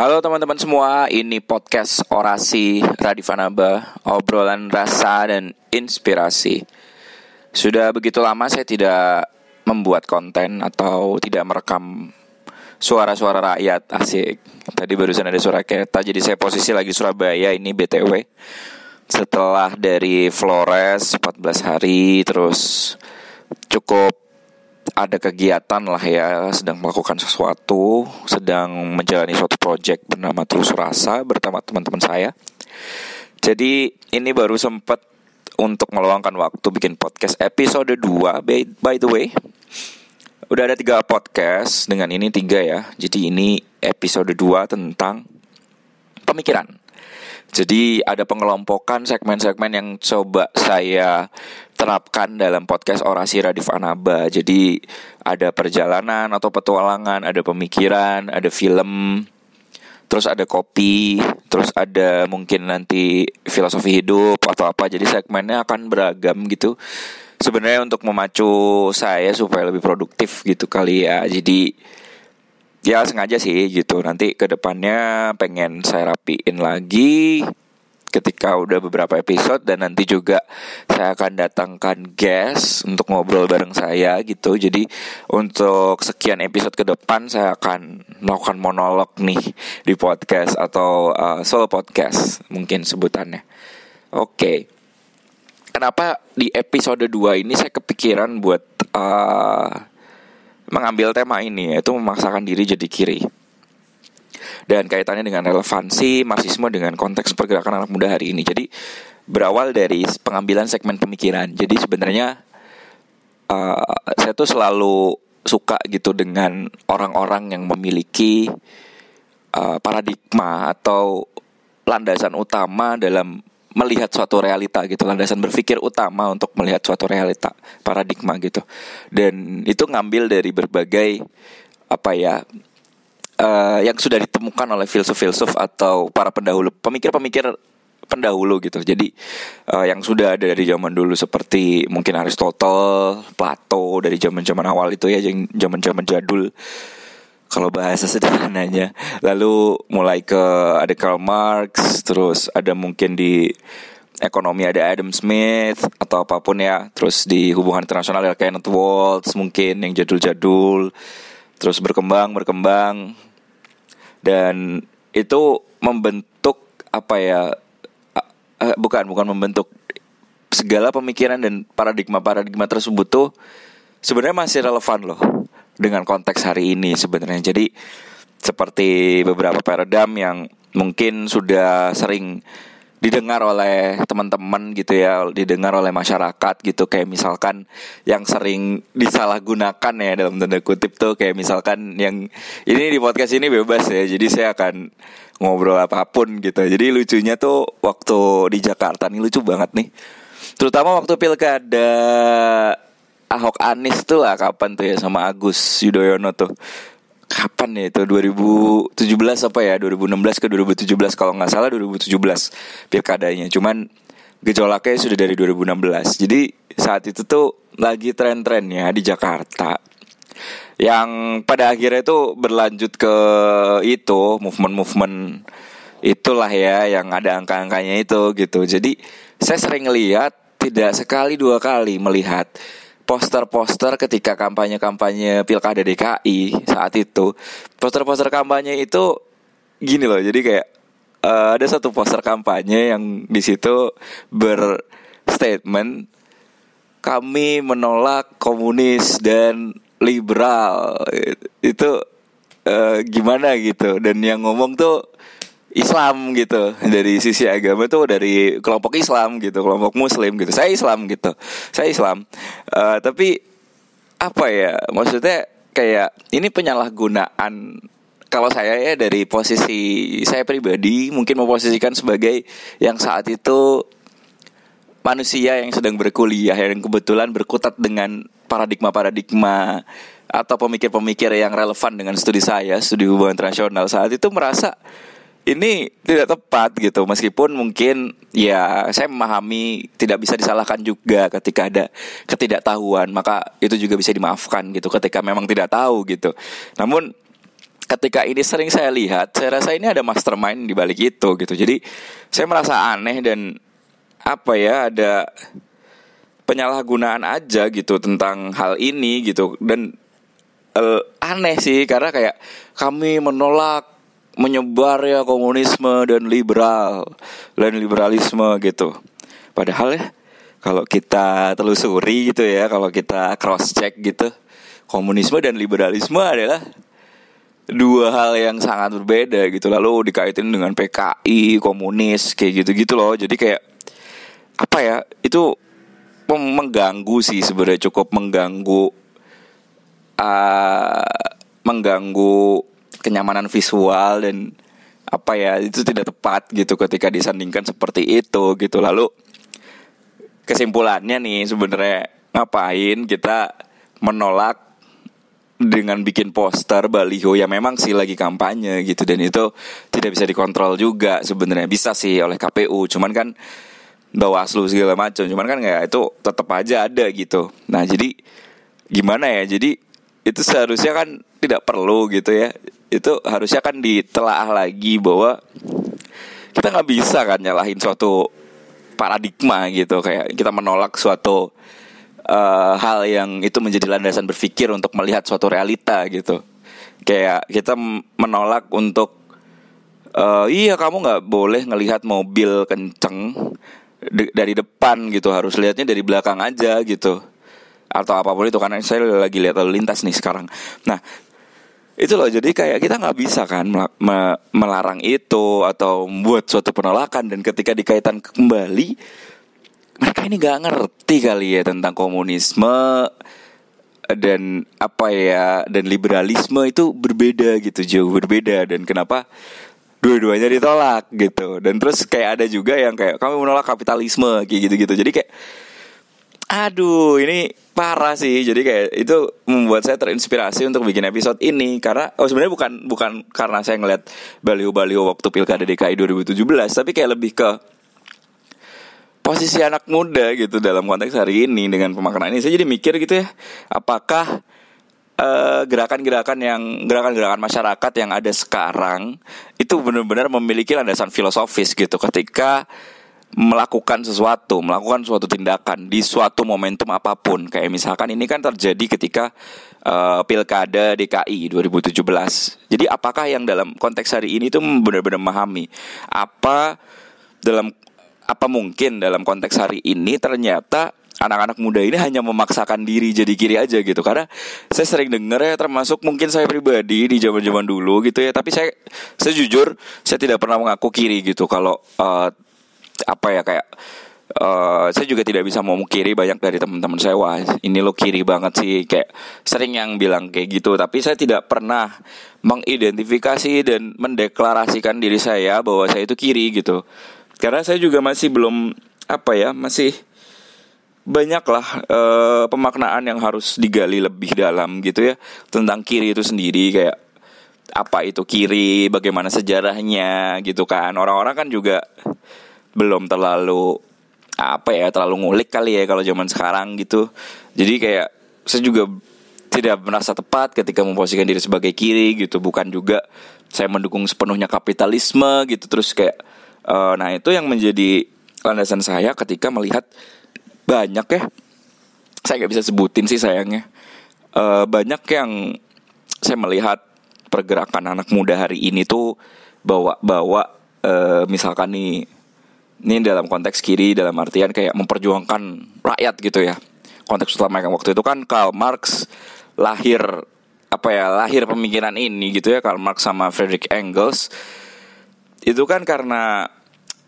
Halo teman-teman semua, ini podcast Orasi Radifanaba, obrolan rasa dan inspirasi. Sudah begitu lama saya tidak membuat konten atau tidak merekam suara-suara rakyat asik. Tadi barusan ada suara kereta, jadi saya posisi lagi Surabaya ini BTW. Setelah dari Flores 14 hari, terus cukup ada kegiatan lah ya sedang melakukan sesuatu sedang menjalani suatu project bernama Terus Rasa bersama teman-teman saya. Jadi ini baru sempat untuk meluangkan waktu bikin podcast episode 2 by, by the way. Udah ada tiga podcast dengan ini tiga ya. Jadi ini episode 2 tentang pemikiran jadi ada pengelompokan segmen-segmen yang coba saya terapkan dalam podcast Orasi Radif Anaba. Jadi ada perjalanan atau petualangan, ada pemikiran, ada film, terus ada kopi, terus ada mungkin nanti filosofi hidup atau apa. Jadi segmennya akan beragam gitu. Sebenarnya untuk memacu saya supaya lebih produktif gitu kali ya. Jadi ya sengaja sih gitu nanti ke depannya pengen saya rapiin lagi ketika udah beberapa episode dan nanti juga saya akan datangkan guest untuk ngobrol bareng saya gitu. Jadi untuk sekian episode ke depan saya akan melakukan monolog nih di podcast atau uh, solo podcast mungkin sebutannya. Oke. Okay. Kenapa di episode 2 ini saya kepikiran buat uh, mengambil tema ini yaitu memaksakan diri jadi kiri dan kaitannya dengan relevansi marxisme dengan konteks pergerakan anak muda hari ini. Jadi berawal dari pengambilan segmen pemikiran. Jadi sebenarnya uh, saya tuh selalu suka gitu dengan orang-orang yang memiliki uh, paradigma atau landasan utama dalam melihat suatu realita gitu landasan berpikir utama untuk melihat suatu realita paradigma gitu. Dan itu ngambil dari berbagai apa ya uh, yang sudah ditemukan oleh filsuf-filsuf atau para pendahulu pemikir-pemikir pendahulu gitu. Jadi uh, yang sudah ada dari zaman dulu seperti mungkin Aristotle Plato dari zaman-zaman awal itu ya zaman-zaman jadul kalau bahasa sederhananya. Lalu mulai ke ada Karl Marx, terus ada mungkin di ekonomi ada Adam Smith atau apa pun ya. Terus di hubungan internasional ada Kenneth Waltz mungkin yang jadul-jadul. Terus berkembang berkembang dan itu membentuk apa ya? bukan bukan membentuk segala pemikiran dan paradigma-paradigma tersebut tuh sebenarnya masih relevan loh dengan konteks hari ini sebenarnya. Jadi seperti beberapa paradigm yang mungkin sudah sering didengar oleh teman-teman gitu ya, didengar oleh masyarakat gitu kayak misalkan yang sering disalahgunakan ya dalam tanda kutip tuh kayak misalkan yang ini di podcast ini bebas ya. Jadi saya akan ngobrol apa pun gitu. Jadi lucunya tuh waktu di Jakarta nih lucu banget nih. Terutama waktu pilkada Ahok Anis tuh lah kapan tuh ya sama Agus Yudhoyono tuh. Kapan ya itu? 2017 apa ya? 2016 ke 2017 kalau nggak salah 2017 pilkadanya. Cuman gejolaknya sudah dari 2016 jadi saat itu tuh lagi tren-trennya di Jakarta. Yang pada akhirnya itu berlanjut ke itu movement-movement itulah ya yang ada angka-angkanya itu gitu. Jadi saya sering lihat tidak sekali dua kali melihat poster-poster ketika kampanye-kampanye pilkada DKI saat itu poster-poster kampanye itu gini loh jadi kayak uh, ada satu poster kampanye yang di situ berstatement kami menolak komunis dan liberal. Itu uh, gimana gitu? Dan yang ngomong tuh Islam gitu. Dari sisi agama tuh dari kelompok Islam gitu kelompok Muslim gitu. Saya Islam gitu. Saya Islam. Uh, tapi apa ya? Maksudnya kayak ini penyalahgunaan kalau saya ya dari posisi saya pribadi mungkin memposisikan sebagai yang saat itu manusia yang sedang berkuliah yang kebetulan berkutat dengan paradigma-paradigma atau pemikir-pemikir yang relevan dengan studi saya studi hubungan internasional. Saat itu merasa ini tidak tepat gitu. Meskipun mungkin ya saya memahami tidak bisa disalahkan juga ketika ada ketidaktahuan maka itu juga bisa dimaafkan gitu ketika memang tidak tahu gitu. Namun ketika ini sering saya lihat, saya rasa ini ada mastermind di balik itu gitu. Jadi saya merasa aneh dan apa ya ada penyalahgunaan aja gitu tentang hal ini gitu. Dan uh, aneh sih karena kayak kami menolak menyebar ya komunisme dan liberal dan liberalisme gitu. Padahal ya kalau kita telusuri gitu ya, kalau kita cross check gitu, komunisme dan liberalisme adalah dua hal yang sangat berbeda gitu lalu dikaitin dengan PKI komunis kayak gitu-gitu loh jadi kayak apa ya itu mengganggu sih sebenarnya cukup mengganggu uh, mengganggu kenyamanan visual dan apa ya itu tidak tepat gitu ketika disandingkan seperti itu gitu. Lalu kesimpulannya nih sebenarnya ngapain kita menolak dengan bikin poster baliho ya memang sih lagi kampanye gitu. Dan itu tidak bisa dikontrol juga sebenarnya. Bisa sih oleh KPU cuman kan Bawaslu segala macam. Cuman kan nggak itu tetap aja ada gitu. Nah jadi gimana ya? Jadi itu seharusnya kan tidak perlu gitu ya. Itu harusnya kan ditelaah lagi bahwa kita nggak bisa kan nyalahin suatu paradigma gitu. Kayak kita menolak suatu uh, hal yang itu menjadi landasan berpikir untuk melihat suatu realita gitu. Kayak kita menolak untuk uh, iya kamu nggak boleh ngelihat mobil kenceng dari depan gitu. Harus lihatnya dari belakang aja gitu atau apa pun itu karena saya lagi lihat lalu lintas nih sekarang. Nah itu loh jadi kayak kita nggak bisa kan melarang itu atau membuat suatu penolakan. Dan ketika dikaitan kembali mereka ini gak ngerti kali ya tentang komunisme dan apa ya dan liberalisme itu berbeda gitu jauh berbeda. Dan kenapa dua-duanya ditolak gitu. Dan terus kayak ada juga yang kayak kami menolak kapitalisme gitu-gitu. Jadi kayak aduh ini parah sih. Jadi kayak itu membuat saya terinspirasi untuk bikin episode ini. Karena oh sebenarnya bukan bukan karena saya ngeliat baliho-baliho waktu pilkada DKI 2017 tapi kayak lebih ke posisi anak muda gitu dalam konteks hari ini dengan pemaknaan ini. Saya jadi mikir gitu ya apakah eh, gerakan-gerakan uh, yang gerakan-gerakan masyarakat yang ada sekarang itu benar-benar memiliki landasan filosofis gitu. Ketika melakukan sesuatu, melakukan suatu tindakan di suatu momentum apa pun. Kayak misalkan ini kan terjadi ketika uh, Pilkada DKI 2017. Jadi apakah yang dalam konteks hari ini itu benar-benar memahami apa dalam apa mungkin dalam konteks hari ini ternyata anak-anak muda ini hanya memaksakan diri jadi kiri aja gitu karena saya sering dengar ya termasuk mungkin saya pribadi di zaman-zaman dulu gitu ya tapi saya saya jujur saya tidak pernah mengaku kiri gitu kalau uh, apa ya kayak uh, saya juga tidak bisa mau kiri banyak dari teman-teman saya wah ini lo kiri banget sih kayak sering yang bilang kayak gitu. Tapi saya tidak pernah mengidentifikasi dan mendeklarasikan diri saya bahwa saya itu kiri gitu. Karena saya juga masih belum apa ya masih banyaklah uh, pemaknaan yang harus digali lebih dalam gitu ya tentang kiri itu sendiri. Kayak apa itu kiri bagaimana sejarahnya gitu kan. Orang-orang kan juga belum terlalu apa ya terlalu ngulik kali ya kalau zaman sekarang gitu. Jadi kayak saya juga tidak merasa tepat ketika memposisikan diri sebagai kiri gitu. Bukan juga saya mendukung sepenuhnya kapitalisme gitu. Terus kayak Uh, nah itu yang menjadi landasan saya ketika melihat banyak ya, saya nggak bisa sebutin sih sayangnya, uh, banyak yang saya melihat pergerakan anak muda hari ini tuh bawa-bawa uh, misalkan nih ini dalam konteks kiri dalam artian kayak memperjuangkan rakyat gitu ya. Konteks utama yang waktu itu kan Karl Marx lahir apa ya lahir pemikiran ini gitu ya Karl Marx sama Friedrich Engels. Itu kan karena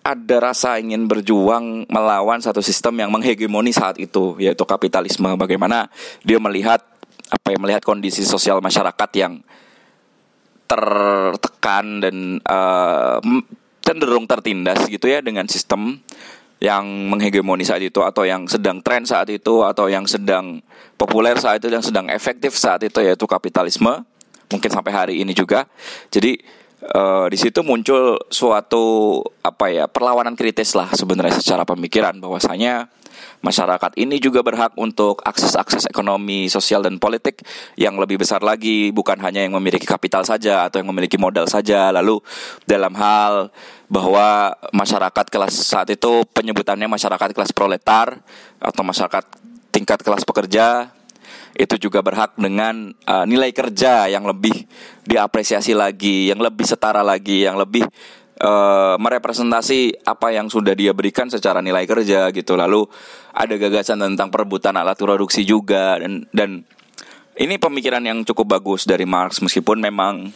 ada rasa ingin berjuang melawan satu sistem yang menghegemoni saat itu yaitu kapitalisme. Bagaimana dia melihat apa yang melihat kondisi sosial masyarakat yang tertekan dan uh, cenderung tertindas gitu ya dengan sistem yang menghegemoni saat itu atau yang sedang tren saat itu atau yang sedang populer saat itu yang sedang efektif saat itu yaitu kapitalisme. Mungkin sampai hari ini juga. Jadi uh, di situ muncul suatu apa ya perlawanan kritis lah sebenarnya secara pemikiran bahwasanya masyarakat ini juga berhak untuk akses-akses ekonomi, sosial dan politik yang lebih besar lagi, bukan hanya yang memiliki kapital saja atau yang memiliki modal saja. Lalu dalam hal bahwa masyarakat kelas saat itu penyebutannya masyarakat kelas proletar atau masyarakat tingkat kelas pekerja itu juga berhak dengan uh, nilai kerja yang lebih diapresiasi lagi, yang lebih setara lagi, yang lebih uh, merepresentasi apa yang sudah dia berikan secara nilai kerja gitu. Lalu ada gagasan tentang perebutan alat produksi juga dan dan ini pemikiran yang cukup bagus dari Marx meskipun memang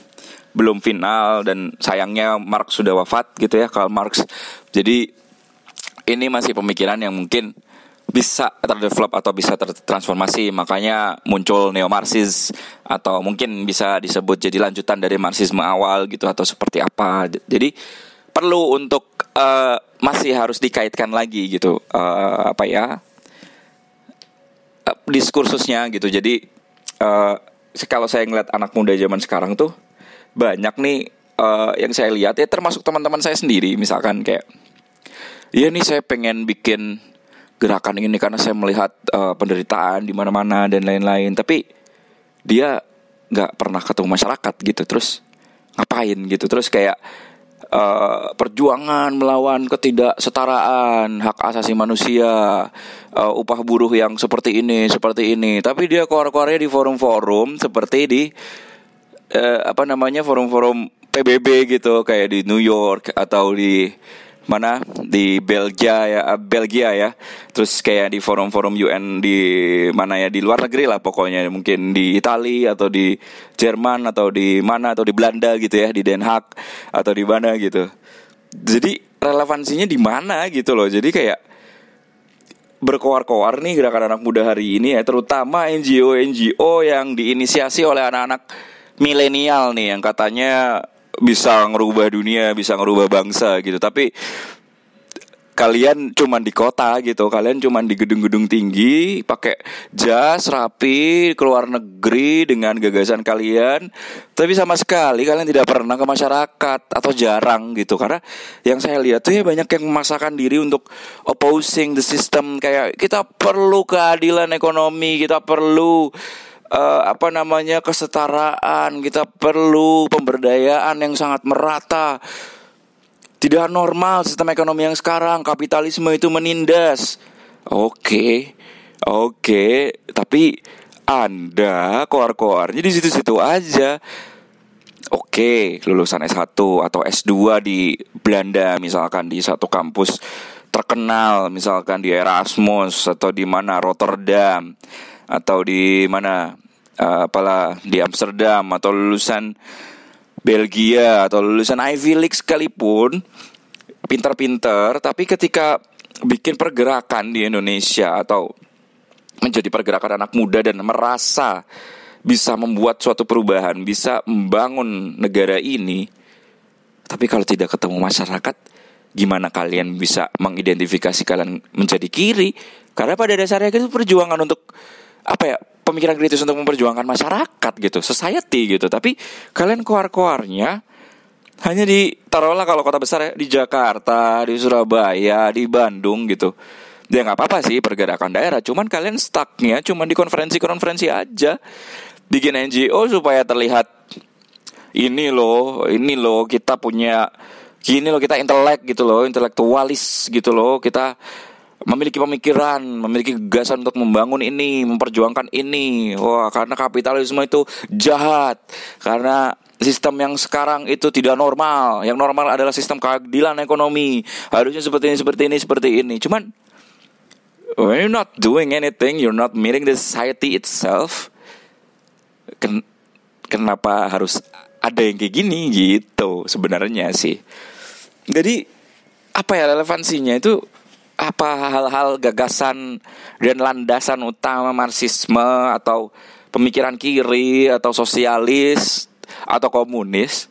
belum final dan sayangnya Marx sudah wafat gitu ya Karl Marx. Jadi ini masih pemikiran yang mungkin bisa terdevelop atau bisa tertransformasi makanya muncul neo marxis atau mungkin bisa disebut jadi lanjutan dari marxisme awal gitu atau seperti apa. Jadi perlu untuk uh, masih harus dikaitkan lagi gitu uh, apa ya uh, diskursusnya gitu. Jadi uh, kalau saya ngeliat anak muda zaman sekarang tuh banyak nih uh, yang saya lihat ya termasuk teman-teman saya sendiri misalkan kayak ya nih saya pengen bikin gerakan ini karena saya melihat uh, penderitaan di mana-mana dan lain-lain. Tapi dia nggak pernah ketemu masyarakat gitu. Terus ngapain gitu? Terus kayak uh, perjuangan melawan ketidaksetaraan hak asasi manusia uh, upah buruh yang seperti ini seperti ini. Tapi dia keluar-keluarnya di forum-forum seperti di uh, apa namanya forum-forum PBB gitu. Kayak di New York atau di mana? Di Belgia ya eh, Belgia ya. Terus kayak di forum-forum UN di mana ya di luar negeri lah pokoknya. Mungkin di Italia atau di Jerman atau di mana atau di Belanda gitu ya di Den Haag atau di mana gitu. Jadi relevansinya di mana gitu loh. Jadi kayak berkoar-koar nih gerakan anak muda hari ini ya terutama NGO NGO yang diinisiasi oleh anak-anak milenial nih yang katanya bisa ngerubah dunia, bisa ngerubah bangsa gitu. Tapi kalian cuman di kota gitu, kalian cuman di gedung-gedung tinggi, pakai jas rapi, keluar negeri dengan gagasan kalian, tapi sama sekali kalian tidak pernah ke masyarakat atau jarang gitu. Karena yang saya lihat tuh ya banyak yang memaksakan diri untuk opposing the system kayak kita perlu keadilan ekonomi, kita perlu uh, apa namanya kesetaraan, kita perlu pemberdayaan yang sangat merata. Tidak normal sistem ekonomi yang sekarang, kapitalisme itu menindas. Oke. Oke, tapi Anda koar-koarnya di situ-situ aja. Oke, lulusan S1 atau S2 di Belanda misalkan di satu kampus terkenal misalkan di Erasmus atau di mana Rotterdam atau di mana uh, apalah di Amsterdam atau lulusan Belgia atau lulusan Ivy League sekalipun pinter-pinter tapi ketika bikin pergerakan di Indonesia atau menjadi pergerakan anak muda dan merasa bisa membuat suatu perubahan, bisa membangun negara ini. Tapi kalau tidak ketemu masyarakat, gimana kalian bisa mengidentifikasi kalian menjadi kiri? Karena pada dasarnya itu perjuangan untuk apa ya pemikiran kritis untuk memperjuangkan masyarakat gitu, society gitu. Tapi kalian koar-koarnya hanya di taruhlah kalau kota besar ya di Jakarta, di Surabaya, di Bandung gitu. Ya nggak apa-apa sih pergerakan daerah, cuman kalian stucknya cuman di konferensi-konferensi aja. Bikin NGO supaya terlihat ini loh, ini loh kita punya gini loh kita intelek gitu loh, intelektualis gitu loh, kita memiliki pemikiran, memiliki gagasan untuk membangun ini, memperjuangkan ini. Wah, karena kapitalisme itu jahat. Karena sistem yang sekarang itu tidak normal. Yang normal adalah sistem keadilan ekonomi. Harusnya seperti ini, seperti ini, seperti ini. Cuman when you're not doing anything, you're not meeting the society itself. Ken kenapa harus ada yang kayak gini gitu sebenarnya sih. Jadi apa ya relevansinya itu apa hal-hal gagasan dan landasan utama marxisme atau pemikiran kiri atau sosialis atau komunis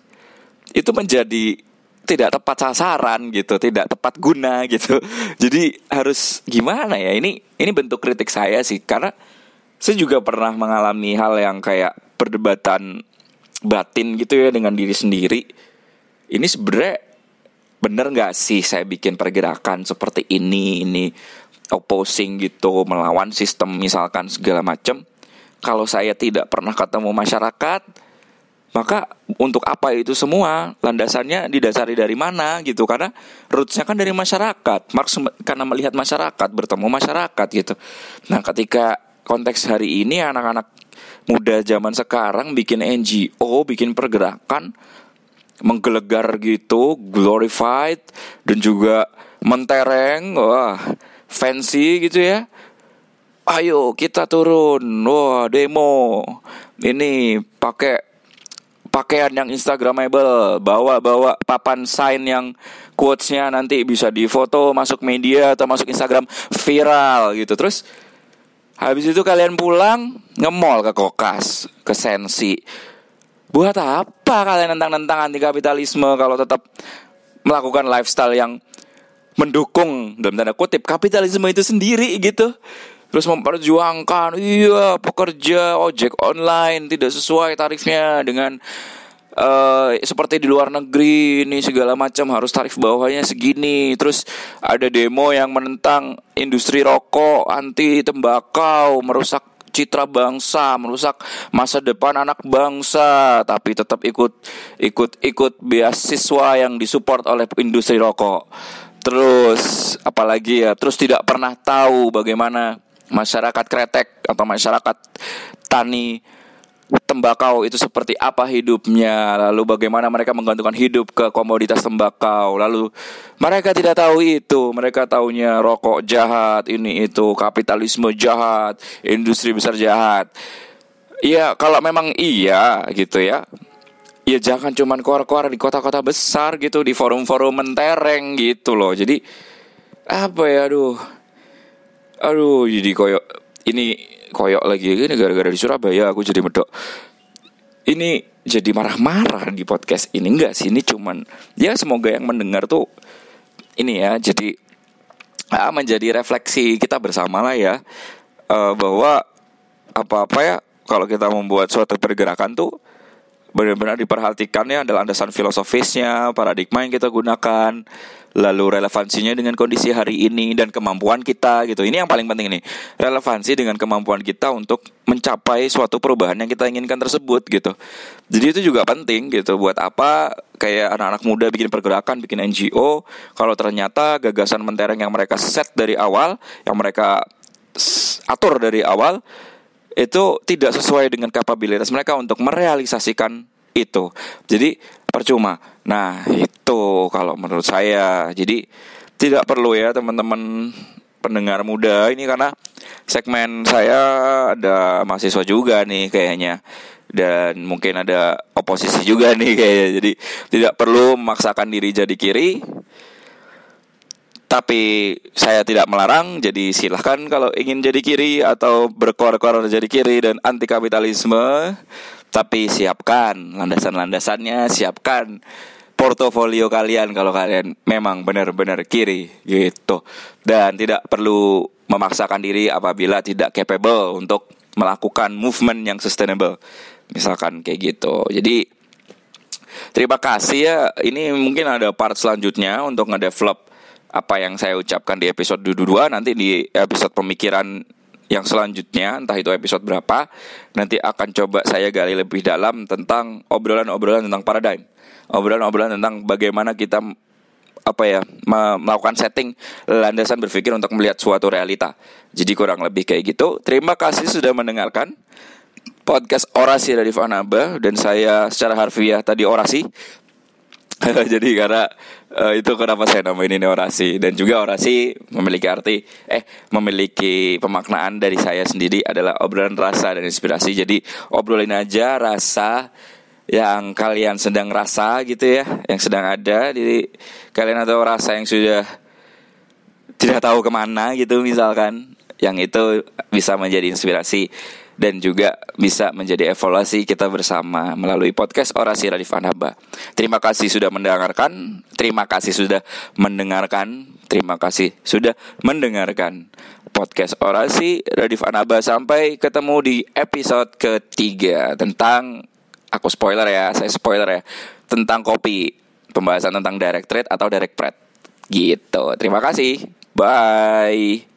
itu menjadi tidak tepat sasaran gitu, tidak tepat guna gitu. Jadi harus gimana ya? Ini ini bentuk kritik saya sih karena saya juga pernah mengalami hal yang kayak perdebatan batin gitu ya dengan diri sendiri ini sebenarnya bener nggak sih saya bikin pergerakan seperti ini ini opposing gitu melawan sistem misalkan segala macam kalau saya tidak pernah ketemu masyarakat maka untuk apa itu semua? Landasannya didasari dari mana gitu? Karena rootsnya kan dari masyarakat. Marx karena melihat masyarakat bertemu masyarakat gitu. Nah ketika konteks hari ini anak-anak muda zaman sekarang bikin NGO bikin pergerakan menggelegar gitu glorified dan juga mentereng wah fancy gitu ya ayo kita turun wah demo ini pakai pakaian yang instagramable, bawa-bawa papan sign yang quotesnya nanti bisa difoto masuk media atau masuk Instagram viral gitu. Terus habis itu kalian pulang nge-mall ke Kokas, ke Sensi. Buat apa kalian tentang-tentang anti kapitalisme kalau tetap melakukan lifestyle yang mendukung dalam tanda kutip kapitalisme itu sendiri gitu? Terus memperjuangkan iya pekerja ojek online tidak sesuai tarifnya dengan uh, seperti di luar negeri ini segala macam harus tarif bawahnya segini. Terus ada demo yang menentang industri rokok anti tembakau merusak citra bangsa, merusak masa depan anak bangsa, tapi tetap ikut ikut ikut beasiswa yang disupport oleh industri rokok. Terus apalagi ya, terus tidak pernah tahu bagaimana masyarakat kretek atau masyarakat tani tembakau itu seperti apa hidupnya? Lalu bagaimana mereka menggantungkan hidup ke komoditas tembakau? Lalu mereka tidak tahu itu. Mereka tahunya rokok jahat ini itu kapitalisme jahat industri besar jahat. Ya kalau memang iya gitu ya. Ya jangan cuman keluar-keluar di kota-kota besar gitu di forum-forum mentereng gitu loh. Jadi apa ya aduh. Aduh jadi koyok ini koyok lagi ini gara-gara di Surabaya aku jadi medok. Ini jadi marah-marah di podcast ini. Enggak sih ini cuman ya semoga yang mendengar tuh ini ya jadi ah, menjadi refleksi kita bersama lah ya. Uh, bahwa apa-apa ya kalau kita membuat suatu pergerakan tuh benar-benar diperhatikannya adalah landasan filosofisnya, paradigma yang kita gunakan, lalu relevansinya dengan kondisi hari ini dan kemampuan kita gitu. Ini yang paling penting nih. Relevansi dengan kemampuan kita untuk mencapai suatu perubahan yang kita inginkan tersebut gitu. Jadi itu juga penting gitu. Buat apa kayak anak-anak muda bikin pergerakan, bikin NGO kalau ternyata gagasan mentereng yang mereka set dari awal, yang mereka atur dari awal itu tidak sesuai dengan kapabilitas mereka untuk merealisasikan itu. Jadi percuma. Nah, itu kalau menurut saya. Jadi tidak perlu ya teman-teman pendengar muda ini karena segmen saya ada mahasiswa juga nih kayaknya dan mungkin ada oposisi juga nih kayaknya. Jadi tidak perlu memaksakan diri jadi kiri tapi saya tidak melarang, jadi silahkan kalau ingin jadi kiri atau berkor-kor jadi kiri dan anti kapitalisme. Tapi siapkan landasan-landasannya, siapkan portofolio kalian kalau kalian memang benar-benar kiri gitu. Dan tidak perlu memaksakan diri apabila tidak capable untuk melakukan movement yang sustainable. Misalkan kayak gitu. Jadi terima kasih ya. Ini mungkin ada part selanjutnya untuk ngedevelop apa yang saya ucapkan di episode 22 nanti di episode pemikiran yang selanjutnya entah itu episode berapa nanti akan coba saya gali lebih dalam tentang obrolan-obrolan tentang paradigm. Obrolan-obrolan tentang bagaimana kita apa ya melakukan setting landasan berpikir untuk melihat suatu realita. Jadi kurang lebih kayak gitu. Terima kasih sudah mendengarkan podcast orasi dari Fanaba dan saya secara harfiah tadi orasi jadi karena uh, itu kenapa saya namain ini orasi dan juga orasi memiliki arti eh memiliki pemaknaan dari saya sendiri adalah obrolan rasa dan inspirasi. Jadi obrolin aja rasa yang kalian sedang rasa gitu ya, yang sedang ada di kalian atau rasa yang sudah tidak tahu ke mana gitu misalkan, yang itu bisa menjadi inspirasi dan juga bisa menjadi evaluasi kita bersama melalui podcast Orasi Radif Anaba. Terima kasih sudah mendengarkan, terima kasih sudah mendengarkan, terima kasih sudah mendengarkan podcast Orasi Radif Anaba sampai ketemu di episode ketiga tentang aku spoiler ya, saya spoiler ya, tentang kopi. pembahasan tentang direct trade atau direct pret. Gitu. Terima kasih. Bye.